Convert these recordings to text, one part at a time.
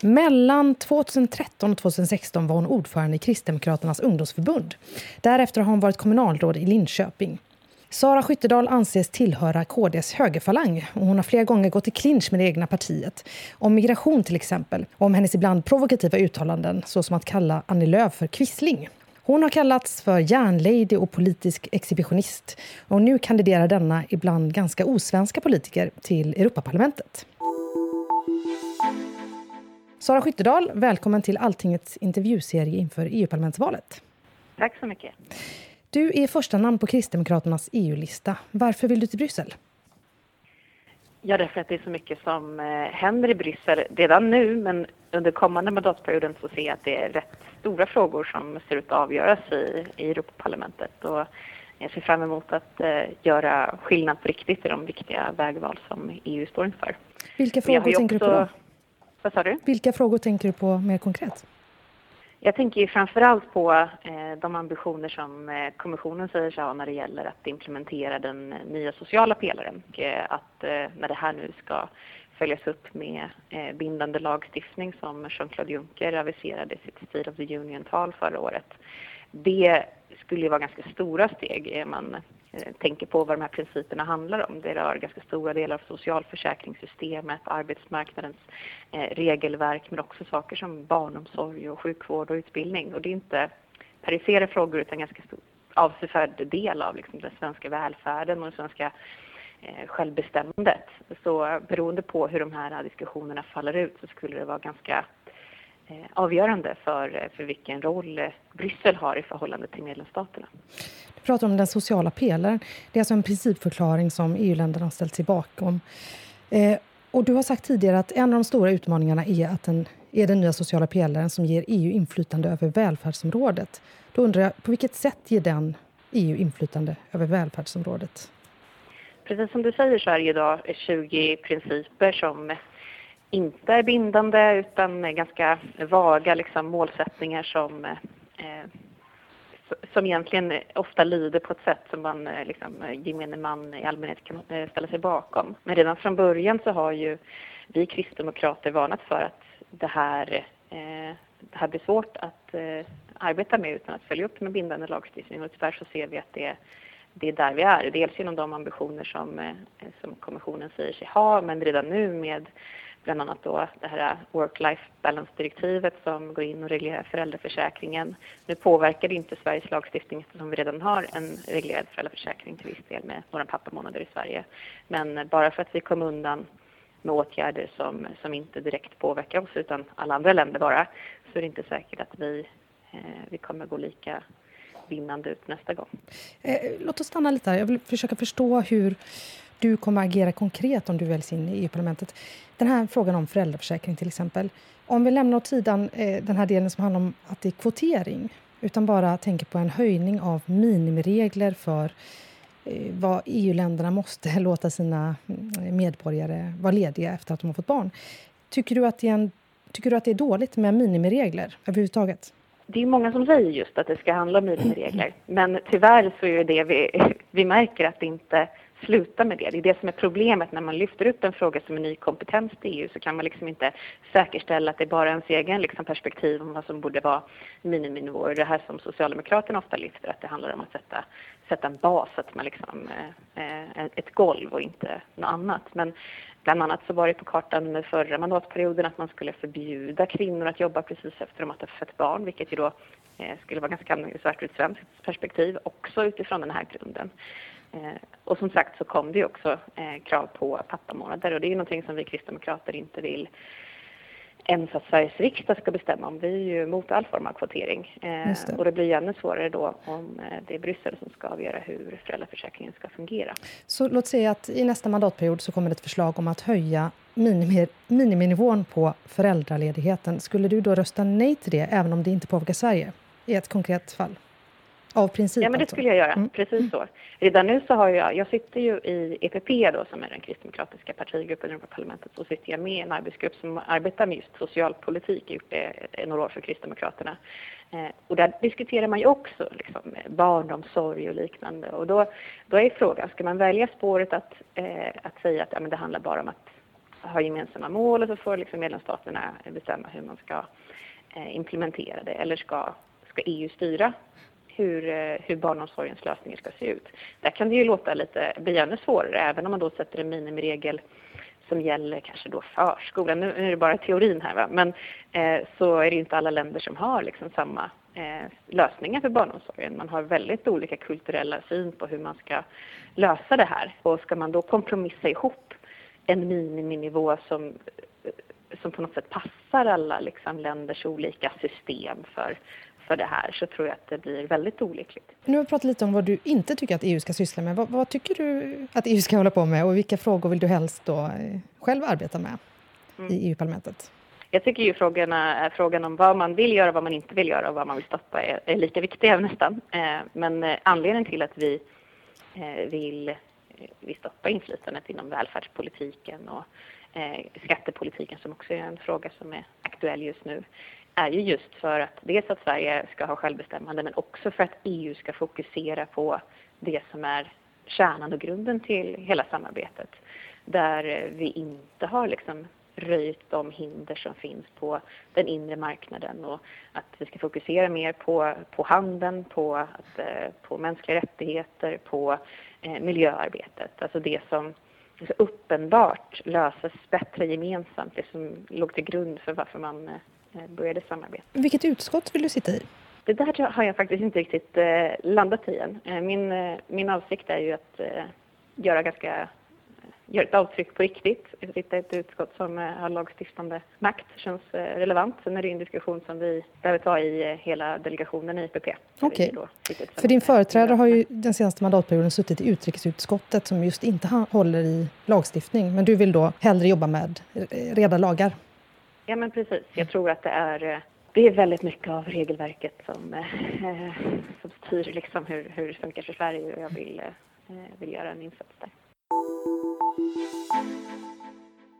Mellan 2013 och 2016 var hon ordförande i Kristdemokraternas ungdomsförbund. Därefter har hon varit kommunalråd i Linköping. Sara Skyttedal anses tillhöra KDs högerfalang och hon har flera gånger gått i clinch med det egna partiet. Om migration till exempel, och om hennes ibland provokativa uttalanden såsom att kalla Annie Lööf för kvissling. Hon har kallats för järnlady och politisk exhibitionist och nu kandiderar denna ibland ganska osvenska politiker till Europaparlamentet. Sara Skyttedal, välkommen till Alltingets intervjuserie inför EU-parlamentsvalet. Tack så mycket. Du är första namn på Kristdemokraternas EU-lista. Varför vill du till Bryssel? Ja, därför att det är så mycket som eh, händer i Bryssel redan nu, men under kommande mandatperioden så ser jag att det är rätt stora frågor som ser ut att avgöras i, i Europaparlamentet. Och jag ser fram emot att eh, göra skillnad på riktigt i de viktiga vägval som EU står inför. Vilka frågor tänker också, du på då? Vad sa du? Vilka frågor tänker du på mer konkret? Jag tänker ju framförallt på eh, de ambitioner som eh, kommissionen säger sig ha när det gäller att implementera den nya sociala pelaren och eh, att när det här nu ska följas upp med bindande lagstiftning som Jean-Claude Juncker aviserade i sitt State of the Union-tal förra året. Det skulle vara ganska stora steg. Man Eh, Eh, tänker på vad de här principerna handlar om. Det rör ganska stora delar av socialförsäkringssystemet, arbetsmarknadens eh, regelverk men också saker som barnomsorg och sjukvård och utbildning. Och det är inte perifera frågor utan ganska stor avsevärd del av liksom, den svenska välfärden och det svenska eh, självbestämmandet. Så beroende på hur de här diskussionerna faller ut så skulle det vara ganska avgörande för, för vilken roll Bryssel har i förhållande till medlemsstaterna pratar om den sociala pelaren. Det är alltså en principförklaring som EU-länderna har ställt sig bakom. Eh, och du har sagt tidigare att en av de stora utmaningarna är att den, är den nya sociala pelaren som ger EU inflytande över välfärdsområdet. Då undrar jag, på vilket sätt ger den EU inflytande över välfärdsområdet? Precis som du säger så är det idag 20 principer som inte är bindande utan ganska vaga liksom, målsättningar som eh, som egentligen ofta lyder på ett sätt som man eh, liksom, eh, gemene man i allmänhet kan eh, ställa sig bakom. Men redan från början så har ju vi kristdemokrater varnat för att det här, eh, det här blir svårt att eh, arbeta med utan att följa upp med bindande lagstiftning och tyvärr så ser vi att det, det är där vi är. Dels genom de ambitioner som, eh, som kommissionen säger sig ha men redan nu med bland annat då det här work-life balance-direktivet som går in och reglerar föräldraförsäkringen. Nu påverkar det inte Sveriges lagstiftning eftersom vi redan har en reglerad föräldraförsäkring till viss del med några pappamånader i Sverige. Men bara för att vi kom undan med åtgärder som, som inte direkt påverkar oss utan alla andra länder bara så är det inte säkert att vi, eh, vi kommer gå lika vinnande ut nästa gång. Eh, låt oss stanna lite här. Jag vill försöka förstå hur du kommer agera konkret om du väljs in i EU-parlamentet. Den här frågan om föräldraförsäkring till exempel. Om vi lämnar åt sidan eh, den här delen som handlar om att det är kvotering utan bara tänker på en höjning av minimiregler för eh, vad EU-länderna måste låta sina mm, medborgare vara lediga efter att de har fått barn. Tycker du att det är, en, tycker du att det är dåligt med minimiregler överhuvudtaget? Det är många som säger just att det ska handla om minimiregler. Men tyvärr så är det vi, vi märker att det inte slutar med det. Det är det som är problemet när man lyfter upp en fråga som en ny kompetens till EU så kan man liksom inte säkerställa att det är bara ens egen liksom perspektiv om vad som borde vara miniminivåer. Det här som Socialdemokraterna ofta lyfter, att det handlar om att sätta, sätta en bas, att man liksom, eh, eh ett golv och inte något annat. Men bland annat så var det på kartan med förra mandatperioden att man skulle förbjuda kvinnor att jobba precis efter att de har fött barn, vilket ju då eh, skulle vara ganska anmärkningsvärt ur ett svenskt perspektiv, också utifrån den här grunden. Eh, och som sagt så kom det också eh, krav på pappamånader och det är ju någonting som vi kristdemokrater inte vill ens att Sveriges riksdag ska bestämma om. Vi är ju emot all form av kvotering. Eh, det. Och det blir ju ännu svårare då om eh, det är Bryssel som ska avgöra hur föräldraförsäkringen ska fungera. Så låt säga att i nästa mandatperiod så kommer det ett förslag om att höja minimi, miniminivån på föräldraledigheten. Skulle du då rösta nej till det även om det inte påverkar Sverige i ett konkret fall? Av princip Ja, men det alltså. skulle jag göra. Mm. Precis så. Redan nu så har jag, jag sitter ju i EPP då som är den kristdemokratiska partigruppen i Europaparlamentet så sitter jag med i en arbetsgrupp som arbetar med just socialpolitik, gjort det några år för Kristdemokraterna. Eh, och där diskuterar man ju också liksom, barnomsorg och liknande och då, då är frågan, ska man välja spåret att, eh, att säga att ja, men det handlar bara om att ha gemensamma mål och så får liksom medlemsstaterna bestämma hur man ska eh, implementera det eller ska, ska EU styra hur, eh, hur barnomsorgens lösningar ska se ut. Där kan det ju låta lite, bli ännu svårare även om man då sätter en minimiregel som gäller kanske då förskolan. Nu, nu är det bara teorin här va? men eh, så är det inte alla länder som har liksom samma eh, lösningar för barnomsorgen. Man har väldigt olika kulturella syn på hur man ska lösa det här. Och ska man då kompromissa ihop en miniminivå som, eh, som på något sätt passar alla liksom, länders olika system för, för det här så tror jag att det blir väldigt olyckligt. Nu har vi pratat lite om vad du inte tycker att EU ska syssla med. Vad, vad tycker du att EU ska hålla på med och vilka frågor vill du helst då eh, själv arbeta med mm. i EU-parlamentet? Jag tycker ju frågorna, frågan om vad man vill göra, vad man inte vill göra och vad man vill stoppa är, är lika viktiga nästan. Eh, men eh, anledningen till att vi vill, vill stoppa inflytandet inom välfärdspolitiken och skattepolitiken som också är en fråga som är aktuell just nu är ju just för att dels att Sverige ska ha självbestämmande men också för att EU ska fokusera på det som är kärnan och grunden till hela samarbetet. Där vi inte har liksom röjt de hinder som finns på den inre marknaden och att vi ska fokusera mer på, på handeln, på, att, eh, på mänskliga rättigheter, på eh, miljöarbetet. Alltså det som så uppenbart löses bättre gemensamt, det som låg till grund för varför man Eh, började samarbeta. Vilket utskott vill du sitta i? Det där har jag faktiskt inte riktigt eh, landat i än. Eh, min, min avsikt är ju att göra ganska gör ett avtryck på riktigt. Sitta i ett utskott som har lagstiftande makt känns relevant. Sen är det en diskussion som vi behöver ta i hela delegationen i IPP. Okej. Okay. För din företrädare har ju den senaste mandatperioden suttit i utrikesutskottet som just inte håller i lagstiftning. Men du vill då hellre jobba med reda lagar? Ja, men precis. Jag tror att det är, eh, det är väldigt mycket av regelverket som, eh, som styr liksom hur, hur det funkar för Sverige och jag vill, eh, vill göra en insats där.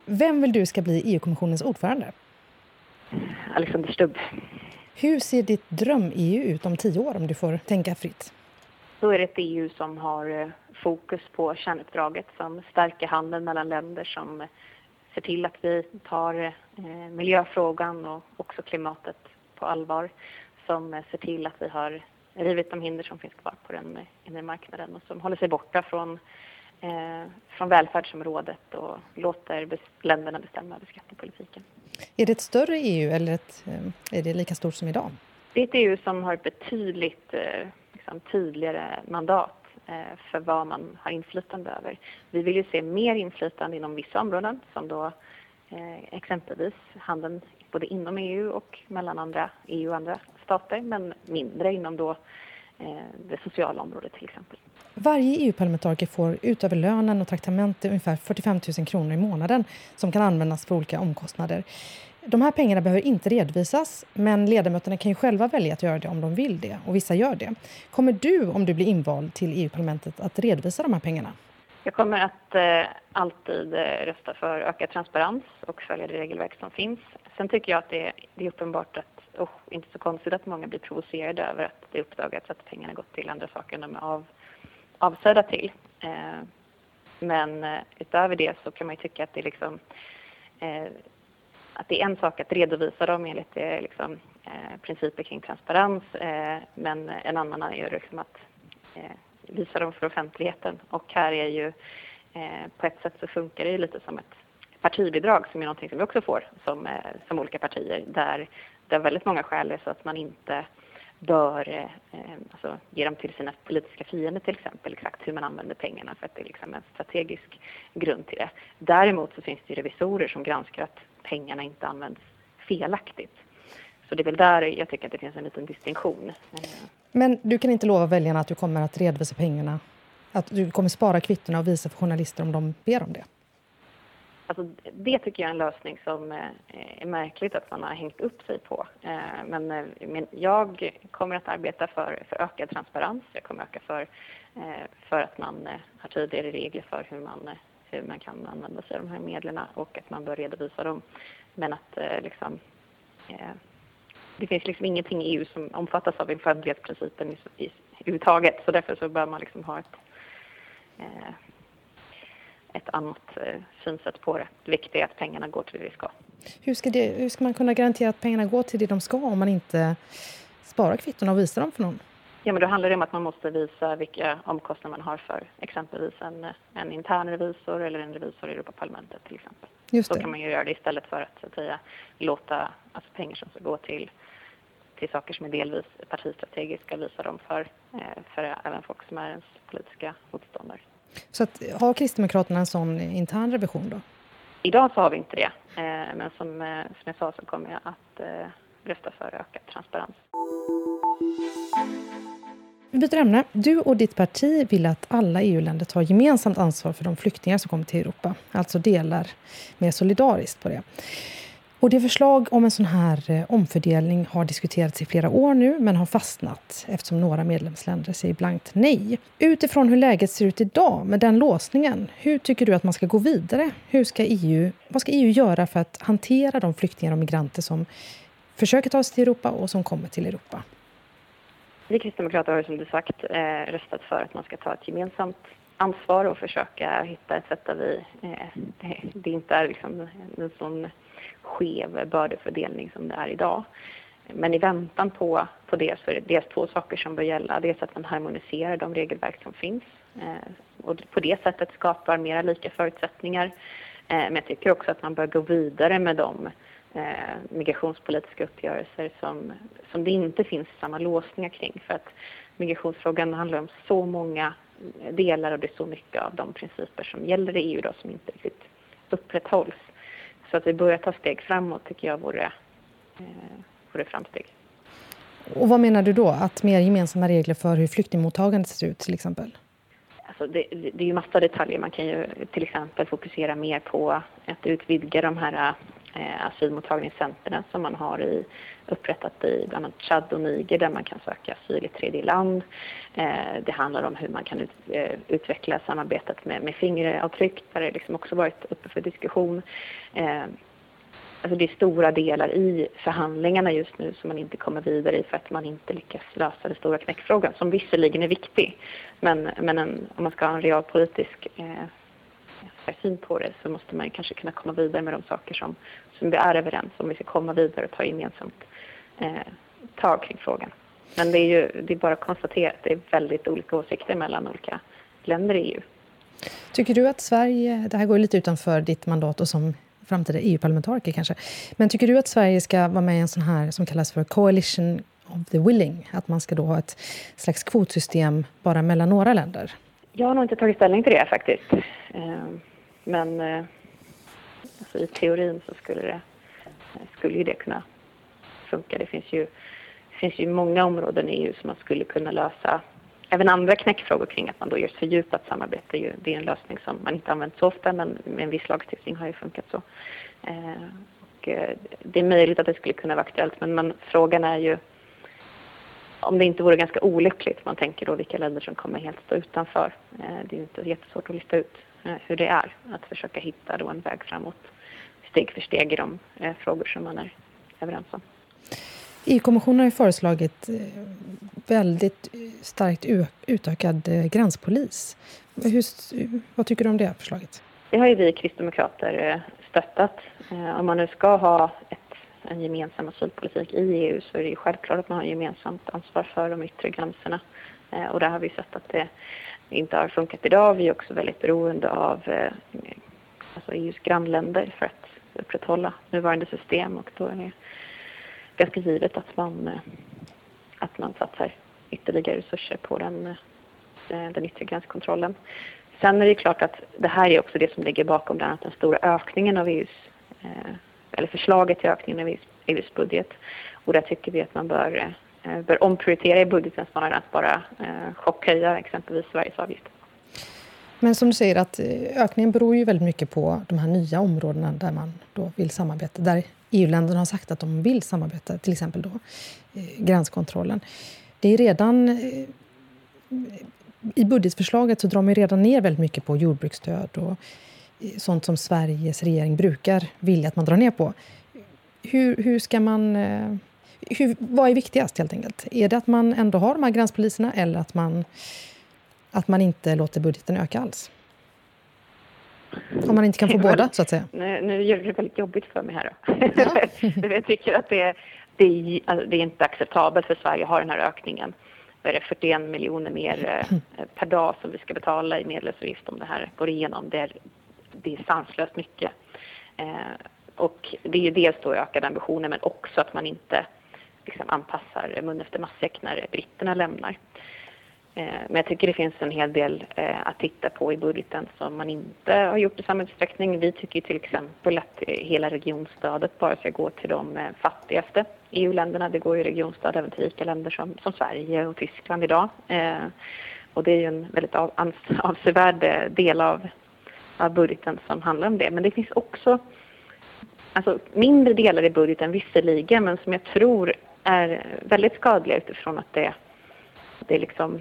Vem vill du ska bli EU-kommissionens ordförande? Alexander Stubb. Hur ser ditt dröm-EU ut om tio år om du får tänka fritt? Då är det ett EU som har eh, fokus på kärnuppdraget som stärker handeln mellan länder som ser till att vi tar eh, miljöfrågan och också klimatet på allvar. Som eh, ser till att vi har rivit de hinder som finns kvar på den eh, inre marknaden och som håller sig borta från, eh, från välfärdsområdet och låter länderna bestämma över skattepolitiken. Är det ett större EU eller ett, är det lika stort som idag? Det är ett EU som har ett betydligt liksom, tydligare mandat Eh, Eh, för vad man har inflytande över. Vi vill ju se mer inflytande inom vissa områden som då eh, exempelvis handeln både inom EU och mellan andra EU och andra stater men mindre inom då eh, det sociala området till exempel. Varje EU-parlamentariker får utöver lönen och traktamente ungefär 45 000 kronor i månaden som kan användas för olika omkostnader. De här pengarna behöver inte redovisas, men ledamöterna kan ju själva välja att göra det om de vill det, och vissa gör det. Kommer du, om du blir invald till EU-parlamentet, att redovisa de här pengarna? Jag kommer att eh, alltid eh, rösta för ökad transparens och följa det regelverk som finns. Sen tycker jag att det, det är uppenbart att, och inte så konstigt att många blir provocerade över att det uppdagats att pengarna gått till andra saker än de är av, avsedda till. Eh, men eh, utöver det så kan man ju tycka att det liksom eh, att det är en sak att redovisa dem enligt eh, liksom, eh, principer kring transparens eh, men en annan är ju liksom att eh, visa dem för offentligheten. Och här är ju eh, på ett sätt så funkar det ju lite som ett partibidrag som är någonting som vi också får som, eh, som olika partier där, där väldigt många skäl är så att man inte bör eh, eh alltså, ge dem till sina politiska fiender till exempel, exakt hur man använder pengarna för att det är liksom en strategisk grund till det. Däremot så finns det revisorer som granskar att pengarna inte används felaktigt. Så det är väl där jag tycker att det finns en liten distinktion. Men du kan inte lova väljarna att du kommer att redovisa pengarna? Att du kommer spara kvittona och visa för journalister om de ber om det? Alltså, det tycker jag är en lösning som eh, är märkligt att man har hängt upp sig på. Eh, men, eh, men jag kommer att arbeta för, för ökad transparens. Jag kommer att öka för, för att man har tydligare regler för hur man hur man kan använda sig av de här medlen och att man bör redovisa dem. Men att eh, liksom, eh, det finns liksom ingenting i EU som omfattas av offentlighetsprincipen överhuvudtaget så därför så bör man liksom ha ett eh, ett annat eh, synsätt på det. Det viktiga är att pengarna går till det de ska. Hur ska, det, hur ska man kunna garantera att pengarna går till det de ska om man inte sparar kvitton och visar dem för någon? Ja, men då handlar det om att man måste visa vilka omkostnader man har för exempelvis en, en intern revisor eller en revisor i Europaparlamentet till exempel. Just Så kan man ju göra det istället för att, så att säga, låta alltså pengar som ska gå till, till saker som är delvis partistrategiska visa dem för, eh, för även folk som är ens politiska motståndare. Så att, har Kristdemokraterna en sån intern revision då? Idag så har vi inte det, eh, men som, eh, som jag sa så kommer jag att rösta för ökad transparens. Vi byter ämne. Du och ditt parti vill att alla EU-länder tar gemensamt ansvar för de flyktingar som kommer till Europa. Alltså delar mer solidariskt på det. Och det förslag om en sån här eh, omfördelning har diskuterats i flera år nu men har fastnat eftersom några medlemsländer säger blankt nej. Utifrån hur läget ser ut idag med den låsningen, hur tycker du att man ska gå vidare? Hur ska EU, vad ska EU göra för att hantera de flyktingar och migranter som försöker ta sig till Europa och som kommer till Europa? Vi kristdemokrater har som du sagt eh, röstat för att man ska ta ett gemensamt ansvar och försöka hitta ett sätt där vi, eh, det inte är liksom en sån skev bördefördelning som det är idag. Men i väntan på, på det så är det dels två saker som bör gälla. Dels att man harmoniserar de regelverk som finns eh, och på det sättet skapar mera lika förutsättningar. Men jag tycker också att man bör gå vidare med de migrationspolitiska uppgörelser som, som det inte finns samma låsningar kring. För att migrationsfrågan handlar om så många delar och det är så mycket av de principer som gäller i EU då, som inte riktigt upprätthålls. Så att vi börjar ta steg framåt tycker jag vore, eh, vore framsteg. Och vad menar du då? Att mer gemensamma regler för hur flyktingmottagandet ser ut till exempel? Alltså det, det är ju massa detaljer. Man kan ju till exempel fokusera mer på att utvidga de här eh, Eh, asylmottagningscentren som man har i, upprättat i bland annat Chad och Niger där man kan söka asyl i tredje land. Eh, det handlar om hur man kan ut, eh, utveckla samarbetet med, med fingeravtryck där det liksom också varit uppe för diskussion. Eh, Alltså det är stora delar i förhandlingarna just nu som man inte kommer vidare i för att man inte lyckas lösa den stora knäckfrågan som visserligen är viktig. Men, men en, om man ska ha en realpolitisk eh, syn på det så måste man kanske kunna komma vidare med de saker som, som vi är överens om. Vi ska komma vidare och ta gemensamt eh, tag kring frågan. Men det är ju det är bara att konstatera att det är väldigt olika åsikter mellan olika länder i EU. Tycker du att Sverige, det här går lite utanför ditt mandat och som framtida EU-parlamentariker kanske, men tycker du att Sverige ska vara med i en sån här som kallas för Coalition of the Willing? Att man ska då ha ett slags kvotsystem bara mellan några länder? Jag har nog inte tagit ställning till det faktiskt. Ehm, men eh, alltså, i teorin så skulle, det, skulle ju det kunna funka. Det finns ju, det finns ju många områden i EU som man skulle kunna lösa. Även andra knäckfrågor kring att man då gör ett fördjupat samarbete. Det är en lösning som man inte använt så ofta men med en viss lagstiftning har ju funkat så. Ehm, och eh, det är möjligt att det skulle kunna vara aktuellt men man, frågan är ju om det inte vore ganska olyckligt, man tänker då vilka länder som kommer helt stå utanför. Det är inte jättesvårt att lista ut Eh, hur det är. Att försöka hitta då en väg framåt steg för steg i de eh, frågor som man är överens om. EU-kommissionen har föreslagit eh, väldigt starkt utökad gränspolis. Hur, vad tycker du om det förslaget? Det har ju vi kristdemokrater stöttat. Om man nu ska ha ett, en gemensam asylpolitik i EU så är det ju självklart att man har gemensamt ansvar för de yttre gränserna. Eh, och där har vi sett att det inte har funkat idag. Vi är också väldigt beroende av eh, alltså EUs grannländer för att upprätthålla nuvarande system och då är det ganska givet att man, eh, att man satsar ytterligare resurser på den, eh, den yttre gränskontrollen. Sen är det klart att det här är också det som ligger bakom bland annat den stora ökningen av EUs, eh, eller förslaget till ökningen av EUs, budget. Och där tycker vi att man bör eh, bör omprioritera i budgeten snarare än att bara eh, chockhöja exempelvis Sveriges avgifter. Men som du säger, att eh, ökningen beror ju väldigt mycket på de här nya områdena där man då vill samarbeta. Där EU-länderna har sagt att de vill samarbeta, till exempel då gränskontrollen. Det är redan... I budgetförslaget så drar man redan ner väldigt mycket på jordbruksstöd och sånt som Sveriges regering brukar vilja att man drar ner på. Hur, hur ska man hur, vad är viktigast helt enkelt? Är det att man ändå har de här gränspoliserna eller att man, att man inte låter budgeten öka alls? Om man inte kan få båda, så att säga? Nu, nu gör det väldigt jobbigt för mig här. Ja. jag tycker att det, det, är, alltså, det är inte acceptabelt för Sverige att ha den här ökningen. Vad är det, 41 miljoner mer eh, per dag som vi ska betala i medlemsavgift om det här går igenom. Det är, det är sanslöst mycket. Eh, och det är ju dels då ökade ambitioner men också att man inte liksom anpassar mun efter matsäck när britterna lämnar. Eh, men jag tycker det finns en hel del eh, att titta på i budgeten som man inte har gjort i samma utsträckning. Vi tycker till exempel att hela regionstödet bara ska gå till de eh, fattigaste EU-länderna. Det går ju regionstöd även till rika länder som, som Sverige och Tyskland idag. Eh, och det är ju en väldigt av, avsevärd eh, del av, av budgeten som handlar om det. Men det finns också alltså, mindre delar i budgeten visserligen men som jag tror är väldigt skadliga utifrån att det det, liksom,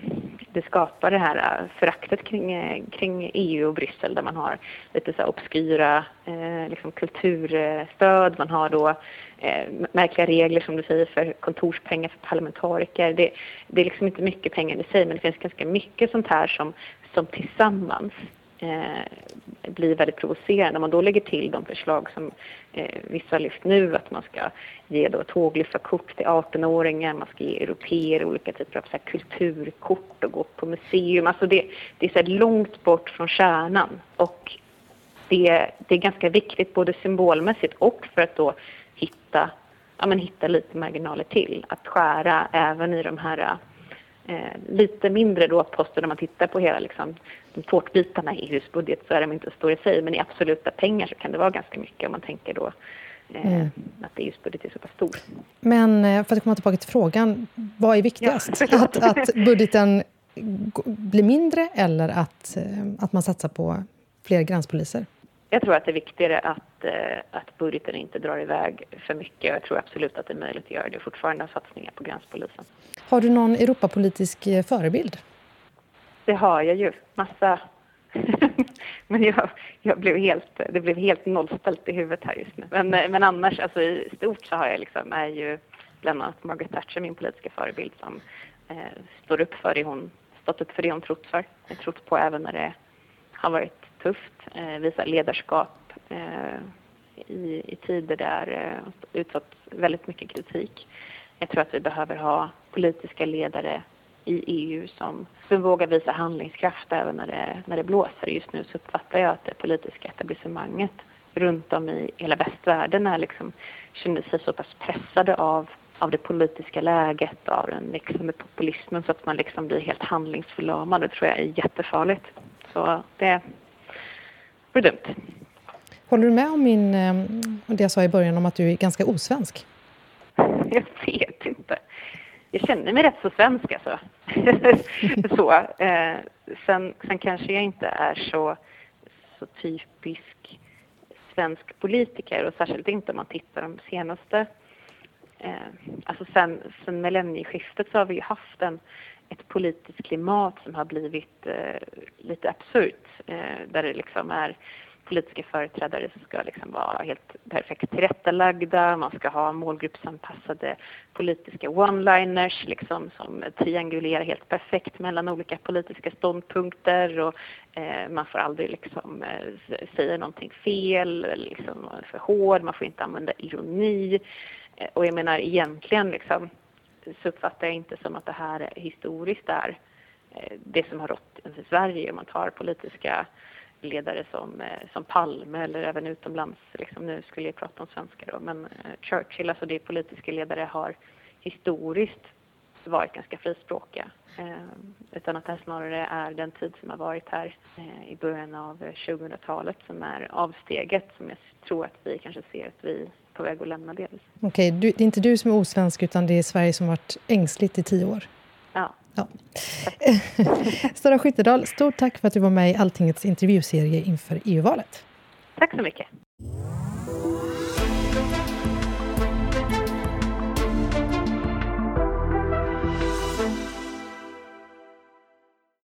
det skapar det här äh, föraktet kring, äh, kring EU och Bryssel där man har lite så obskyra eh, liksom kulturstöd, man har då eh, märkliga regler som du säger för kontorspengar för parlamentariker. Det, det är liksom inte mycket pengar i sig men det finns ganska mycket sånt här som, som tillsammans eh, blir väldigt provocerande. Om man då lägger till de förslag som eh, vissa har lyft nu, att man ska ge då tåglyftarkort till 18-åringar, man ska ge europeer olika typer av så kulturkort och gå på museum. Alltså det, det är så långt bort från kärnan. Och det, det är ganska viktigt både symbolmässigt och för att då hitta, ja, men hitta lite marginaler till. Att skära även i de här eh, lite mindre då poster när man tittar på hela liksom, de tårtbitarna i EUs budget så är de inte stora i sig men i absoluta pengar så kan det vara ganska mycket om man tänker då eh, mm. att EUs budget är så pass stor. Men eh, för att komma tillbaka till frågan, vad är viktigast? Ja, att, att budgeten blir mindre eller att, eh, att man satsar på fler gränspoliser? Jag tror att det är viktigare att, eh, att budgeten inte drar iväg för mycket. Jag tror absolut att det är möjligt att göra det fortfarande ha satsningar på gränspolisen. Har du någon Europapolitisk eh, förebild? Det har jag ju. Massa. men jag, jag, blev helt, det blev helt nollställt i huvudet här just nu. Men, eh, men annars, alltså i stort så har jag liksom, är ju bland annat Margaret Thatcher min politiska förebild som eh, står upp för det hon, stått upp för det hon trott för. Jag trott på även när det har varit tufft, eh, visar ledarskap eh, i, i tider där eh, utsatt väldigt mycket kritik. Jag tror att vi behöver ha politiska ledare i EU som, som vågar visa handlingskraft även när det, när det blåser. Just nu så uppfattar jag att det politiska etablissemanget runt om i hela västvärlden är liksom, känner sig så pass pressade av, av det politiska läget, av den växande populismen så att man liksom blir helt handlingsförlamad. Det tror jag är jättefarligt. Så det vore dumt. Håller du med om min, eh, det jag sa i början om att du är ganska osvensk? Jag vet inte. Jag känner mig rätt så svensk alltså. så. Eh, sen, sen kanske jag inte är så, så typisk svensk politiker och särskilt inte om man tittar de senaste eh, alltså sen, sen millennieskiftet så har vi ju haft en, ett politiskt klimat som har blivit eh, lite absurt. Eh, där det liksom är politiska företrädare som ska liksom vara helt perfekt tillrättalagda. Man ska ha målgruppsanpassade politiska one-liners liksom, som triangulerar helt perfekt mellan olika politiska ståndpunkter. Och, eh, man får aldrig liksom, eh, säga någonting fel, liksom, för hård, man får inte använda ironi. Eh, och jag menar egentligen liksom, så uppfattar jag inte som att det här historiskt är eh, det som har rått i Sverige om man tar politiska ledare som, eh, som Palme eller även utomlands. Liksom, nu skulle jag prata om svenskar. då, men eh, Churchill, alltså det politiska ledare har historiskt varit ganska frispråkiga. Eh, utan att det här snarare är den tid som har varit här eh, i början av 2000-talet som är avsteget som jag tror att vi kanske ser att vi på väg att lämna delvis. Okej, okay, det är inte du som är osvensk utan det är Sverige som varit ängsligt i tio år? Ja. ja. Sara Skyttedal, stort tack för att du var med i Alltingets intervjuserie inför EU-valet. Tack så mycket.